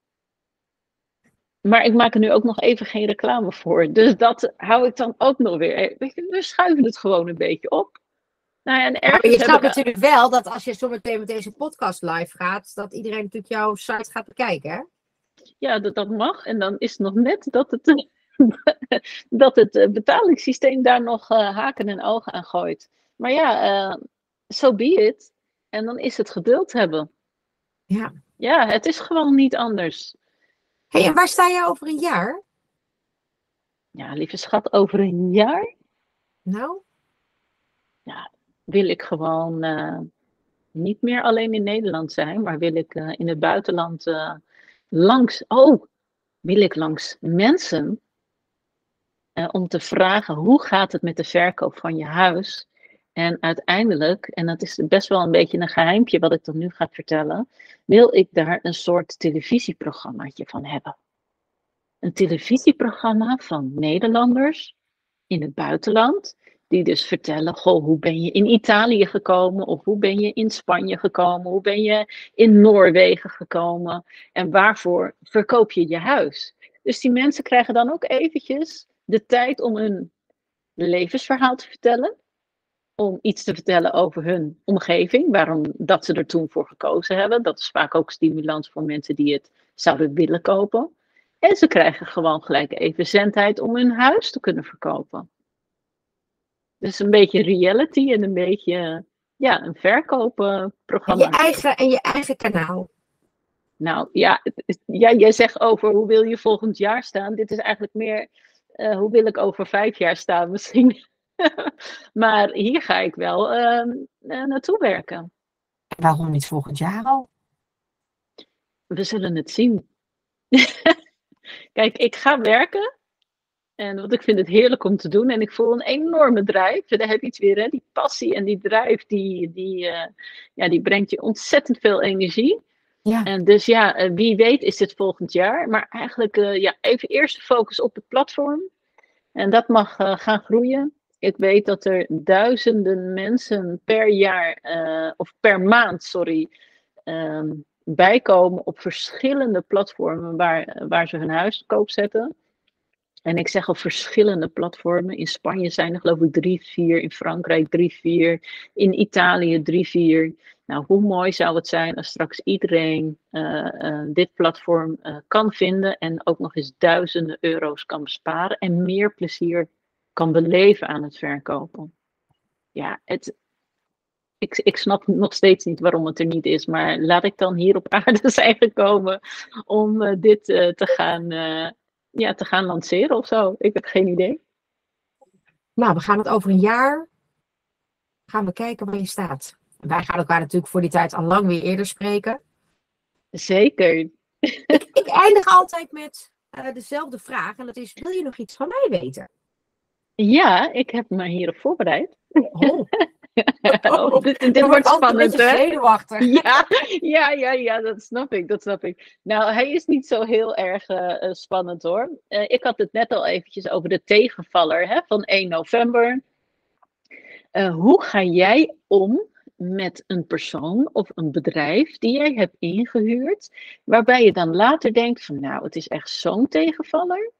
[SPEAKER 2] maar ik maak er nu ook nog even geen reclame voor. Dus dat hou ik dan ook nog weer. We schuiven het gewoon een beetje op.
[SPEAKER 1] Nou ja, en maar je snapt natuurlijk wel dat als je zometeen met deze podcast live gaat, dat iedereen natuurlijk jouw site gaat bekijken. Hè?
[SPEAKER 2] Ja, dat, dat mag. En dan is het nog net dat het, dat het eh, betalingssysteem daar nog uh, haken en ogen aan gooit. Maar ja, uh, so be it. En dan is het geduld hebben.
[SPEAKER 1] Ja.
[SPEAKER 2] Ja, het is gewoon niet anders.
[SPEAKER 1] Hey, en waar sta je over een jaar?
[SPEAKER 2] Ja, lieve schat, over een jaar?
[SPEAKER 1] Nou?
[SPEAKER 2] Ja, wil ik gewoon uh, niet meer alleen in Nederland zijn, maar wil ik uh, in het buitenland uh, langs. Oh, wil ik langs mensen om te vragen hoe gaat het met de verkoop van je huis. En uiteindelijk, en dat is best wel een beetje een geheimpje wat ik dan nu ga vertellen, wil ik daar een soort televisieprogrammaatje van hebben. Een televisieprogramma van Nederlanders in het buitenland, die dus vertellen, goh, hoe ben je in Italië gekomen? Of hoe ben je in Spanje gekomen? Hoe ben je in Noorwegen gekomen? En waarvoor verkoop je je huis? Dus die mensen krijgen dan ook eventjes de tijd om hun levensverhaal te vertellen om iets te vertellen over hun omgeving, waarom dat ze er toen voor gekozen hebben. Dat is vaak ook stimulans voor mensen die het zouden willen kopen. En ze krijgen gewoon gelijk even zendheid om hun huis te kunnen verkopen. Dus een beetje reality en een beetje ja, een verkoopprogramma.
[SPEAKER 1] En je eigen, en je eigen kanaal.
[SPEAKER 2] Nou ja, ja, jij zegt over hoe wil je volgend jaar staan. Dit is eigenlijk meer uh, hoe wil ik over vijf jaar staan misschien. maar hier ga ik wel uh, naartoe werken.
[SPEAKER 1] Waarom niet volgend jaar al?
[SPEAKER 2] We zullen het zien. Kijk, ik ga werken. En want ik vind het heerlijk om te doen. En ik voel een enorme drijf. Daar heb je iets weer, hè? die passie en die drijf, die, die, uh, ja, die brengt je ontzettend veel energie. Ja. En dus ja, uh, wie weet is dit volgend jaar. Maar eigenlijk uh, ja, even eerst focus op het platform. En dat mag gaan groeien. Ik weet dat er duizenden mensen per jaar, uh, of per maand, sorry, um, bijkomen op verschillende platformen waar, waar ze hun huis te koop zetten. En ik zeg al verschillende platformen. In Spanje zijn er geloof ik drie, vier. In Frankrijk drie, vier. In Italië drie, vier. Nou, hoe mooi zou het zijn als straks iedereen uh, uh, dit platform kan vinden en ook nog eens duizenden euro's kan besparen en meer plezier kan beleven aan het verkopen. Ja, het, ik, ik snap nog steeds niet waarom het er niet is, maar laat ik dan hier op aarde zijn gekomen om uh, dit uh, te, gaan, uh, ja, te gaan lanceren of zo. Ik heb geen idee.
[SPEAKER 1] Nou, we gaan het over een jaar gaan we kijken waar je staat. Wij gaan elkaar natuurlijk voor die tijd al lang weer eerder spreken.
[SPEAKER 2] Zeker.
[SPEAKER 1] Ik, ik eindig altijd met dezelfde vraag en dat is, wil je nog iets van mij weten?
[SPEAKER 2] Ja, ik heb me hierop voorbereid. Oh. oh, dit, dit wordt spannend, hè? Ja, ja, ja, ja, dat snap ik, dat snap ik. Nou, hij is niet zo heel erg uh, spannend, hoor. Uh, ik had het net al eventjes over de tegenvaller hè, van 1 november. Uh, hoe ga jij om met een persoon of een bedrijf die jij hebt ingehuurd, waarbij je dan later denkt van, nou, het is echt zo'n tegenvaller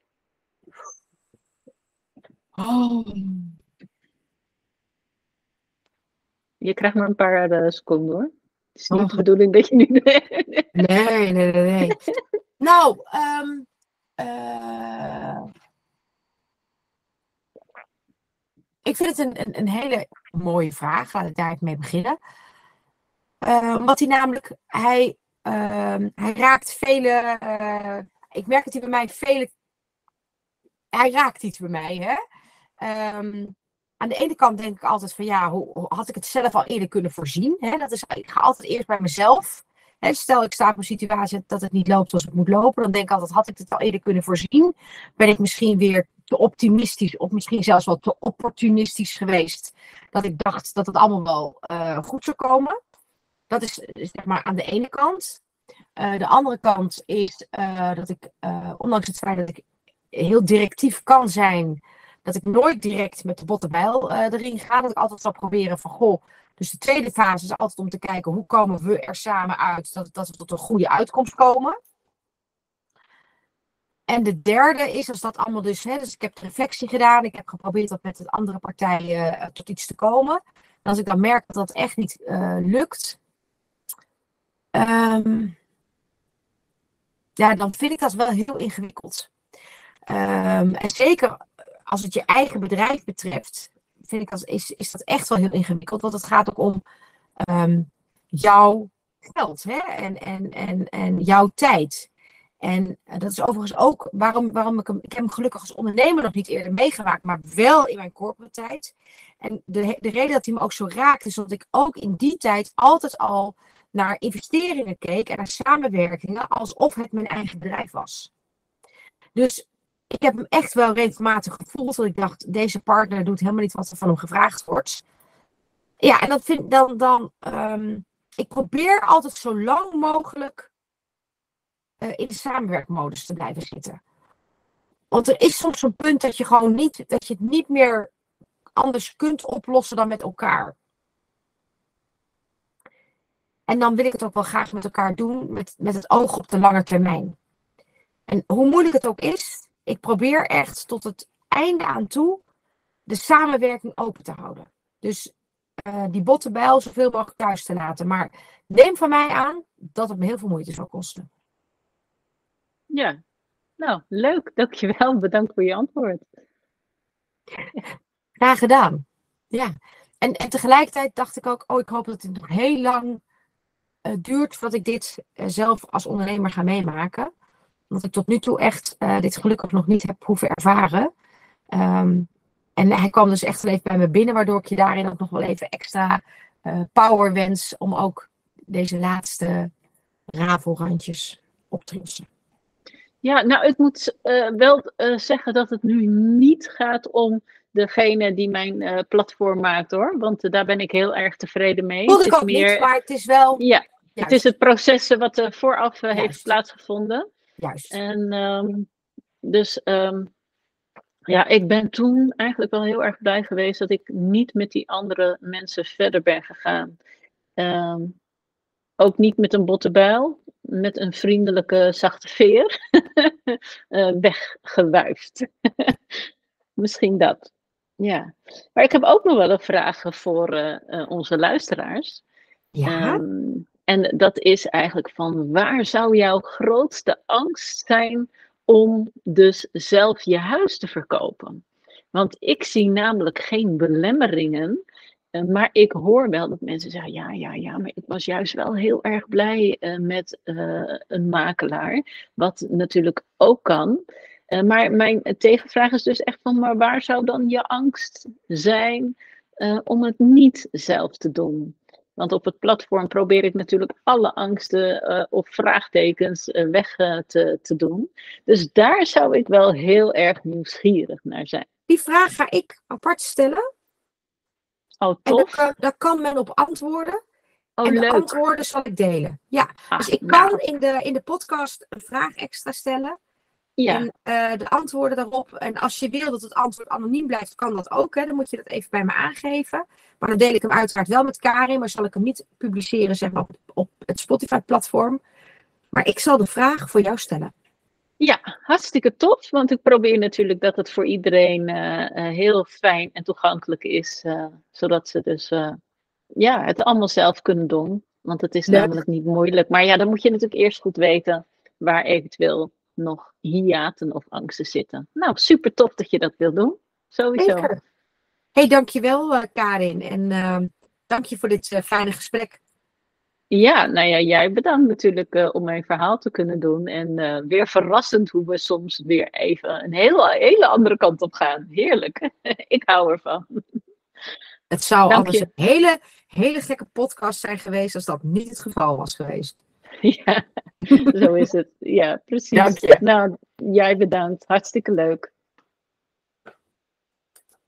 [SPEAKER 2] Oh. Je krijgt maar een paar uh, seconden hoor. Het is niet oh. de bedoeling dat je nu.
[SPEAKER 1] nee, nee, nee, nee. nou, um, uh... ik vind het een, een, een, hele mooie vraag. Laat ik daar mee beginnen. Uh, omdat hij namelijk, hij, uh, hij raakt vele, uh, ik merk dat hij bij mij vele, hij raakt iets bij mij, hè. Um, aan de ene kant denk ik altijd van ja, hoe, had ik het zelf al eerder kunnen voorzien? Dat is, ik ga altijd eerst bij mezelf. Stel ik sta op een situatie dat het niet loopt zoals het moet lopen, dan denk ik altijd, had ik het al eerder kunnen voorzien? Ben ik misschien weer te optimistisch of misschien zelfs wel te opportunistisch geweest, dat ik dacht dat het allemaal wel uh, goed zou komen? Dat is zeg maar aan de ene kant. Uh, de andere kant is dat ik, ondanks het feit dat ik heel directief kan zijn, dat ik nooit direct met de botte bijl uh, erin ga. Dat ik altijd zal proberen van, goh, dus de tweede fase is altijd om te kijken hoe komen we er samen uit dat, dat we tot een goede uitkomst komen. En de derde is, als dat allemaal dus, hè, dus ik heb reflectie gedaan, ik heb geprobeerd dat met de andere partijen uh, tot iets te komen. En als ik dan merk dat dat echt niet uh, lukt, um, ja, dan vind ik dat wel heel ingewikkeld. Um, en zeker als het je eigen bedrijf betreft, vind ik dat, is, is dat echt wel heel ingewikkeld. Want het gaat ook om um, jouw geld hè? En, en, en, en jouw tijd. En dat is overigens ook waarom, waarom ik hem, ik heb hem gelukkig als ondernemer nog niet eerder meegemaakt, maar wel in mijn corporate tijd. En de, de reden dat hij me ook zo raakt, is dat ik ook in die tijd altijd al naar investeringen keek en naar samenwerkingen alsof het mijn eigen bedrijf was. Dus ik heb hem echt wel regelmatig gevoeld. Dat ik dacht, deze partner doet helemaal niet wat er van hem gevraagd wordt. ja, en dat vind dan, dan ehm, ik probeer altijd zo lang mogelijk eh, in de samenwerkmodus te blijven zitten. Want er is soms een punt dat je gewoon niet, dat je het niet meer anders kunt oplossen dan met elkaar. En dan wil ik het ook wel graag met elkaar doen, met, met het oog op de lange termijn. En hoe moeilijk het ook is, ik probeer echt tot het einde aan toe de samenwerking open te houden. Dus uh, die bottenbijl zoveel mogelijk thuis te laten. Maar neem van mij aan dat het me heel veel moeite zal kosten.
[SPEAKER 2] Ja, nou leuk. Dankjewel. Bedankt voor je antwoord.
[SPEAKER 1] Graag gedaan. Ja. En, en tegelijkertijd dacht ik ook, oh, ik hoop dat het nog heel lang uh, duurt voordat ik dit uh, zelf als ondernemer ga meemaken. Want ik tot nu toe echt uh, dit gelukkig nog niet heb hoeven ervaren. Um, en hij kwam dus echt wel even bij me binnen, waardoor ik je daarin ook nog wel even extra power wens om ook deze laatste rafelrandjes op te lossen.
[SPEAKER 2] Ja, nou, ik moet uh, wel uh, zeggen dat het nu niet gaat om degene die mijn uh, platform maakt hoor. Want daar ben ik heel erg tevreden mee.
[SPEAKER 1] Voel ik ook meer... niet, maar het is wel.
[SPEAKER 2] Ja, Juist. het is het proces wat vooraf heeft plaatsgevonden.
[SPEAKER 1] Juist.
[SPEAKER 2] En um, dus um, ja, ik ben toen eigenlijk wel heel erg blij geweest dat ik niet met die andere mensen verder ben gegaan. Um, ook niet met een botte bijl, met een vriendelijke zachte veer uh, weggewuifd. Misschien dat. Ja. Maar ik heb ook nog wel een vraag voor uh, uh, onze luisteraars.
[SPEAKER 1] Ja. Um,
[SPEAKER 2] en dat is eigenlijk van waar zou jouw grootste angst zijn om dus zelf je huis te verkopen? Want ik zie namelijk geen belemmeringen uh, maar ik hoor wel dat mensen zeggen: ja, ja, ja, maar ik was juist wel heel erg blij uh, met uh, een makelaar. Wat natuurlijk ook kan. maar mijn tegenvraag is dus echt van: maar waar zou dan je angst zijn om het niet zelf te doen? Want op het platform probeer ik natuurlijk alle angsten of vraagtekens weg te, te doen. Dus daar zou ik wel heel erg nieuwsgierig naar zijn.
[SPEAKER 1] Die vraag ga ik apart stellen.
[SPEAKER 2] Oh,
[SPEAKER 1] tof. En daar, kan men op antwoorden.
[SPEAKER 2] Oh,
[SPEAKER 1] en de
[SPEAKER 2] leuk.
[SPEAKER 1] antwoorden zal ik delen. Ja,
[SPEAKER 2] ah,
[SPEAKER 1] dus ik
[SPEAKER 2] nou.
[SPEAKER 1] kan in de, in de podcast een vraag extra stellen.
[SPEAKER 2] Ja.
[SPEAKER 1] En de antwoorden daarop. En als je wil dat het antwoord anoniem blijft, kan dat ook. Hè. Dan moet je dat even bij me aangeven. Maar dan deel ik hem uiteraard wel met Karin. Maar zal ik hem niet publiceren zeg maar, op, op het Spotify-platform. Maar ik zal de vraag voor jou stellen.
[SPEAKER 2] Ja, hartstikke tof. Want ik probeer natuurlijk dat het voor iedereen uh, uh, heel fijn en toegankelijk is. Uh, zodat ze dus ja, het allemaal zelf kunnen doen. Want het is namelijk niet moeilijk. Maar ja, dan moet je natuurlijk eerst goed weten waar eventueel nog hiaten of angsten zitten. Nou, super tof dat je dat wil doen. Sowieso.
[SPEAKER 1] Zeker. Hey, dankjewel Karin. En ehm, dank je voor dit fijne gesprek.
[SPEAKER 2] Ja, nou ja, jij bedankt natuurlijk uh, om mijn verhaal te kunnen doen. En uh, weer verrassend hoe we soms weer even een hele, hele andere kant op gaan. Heerlijk. Ik hou ervan.
[SPEAKER 1] Het zou
[SPEAKER 2] Dank
[SPEAKER 1] anders
[SPEAKER 2] je.
[SPEAKER 1] een hele, hele gekke podcast zijn geweest als dat niet het geval was geweest.
[SPEAKER 2] Ja, zo is het. Ja, precies.
[SPEAKER 1] Dank je.
[SPEAKER 2] Nou, jij bedankt. Hartstikke leuk.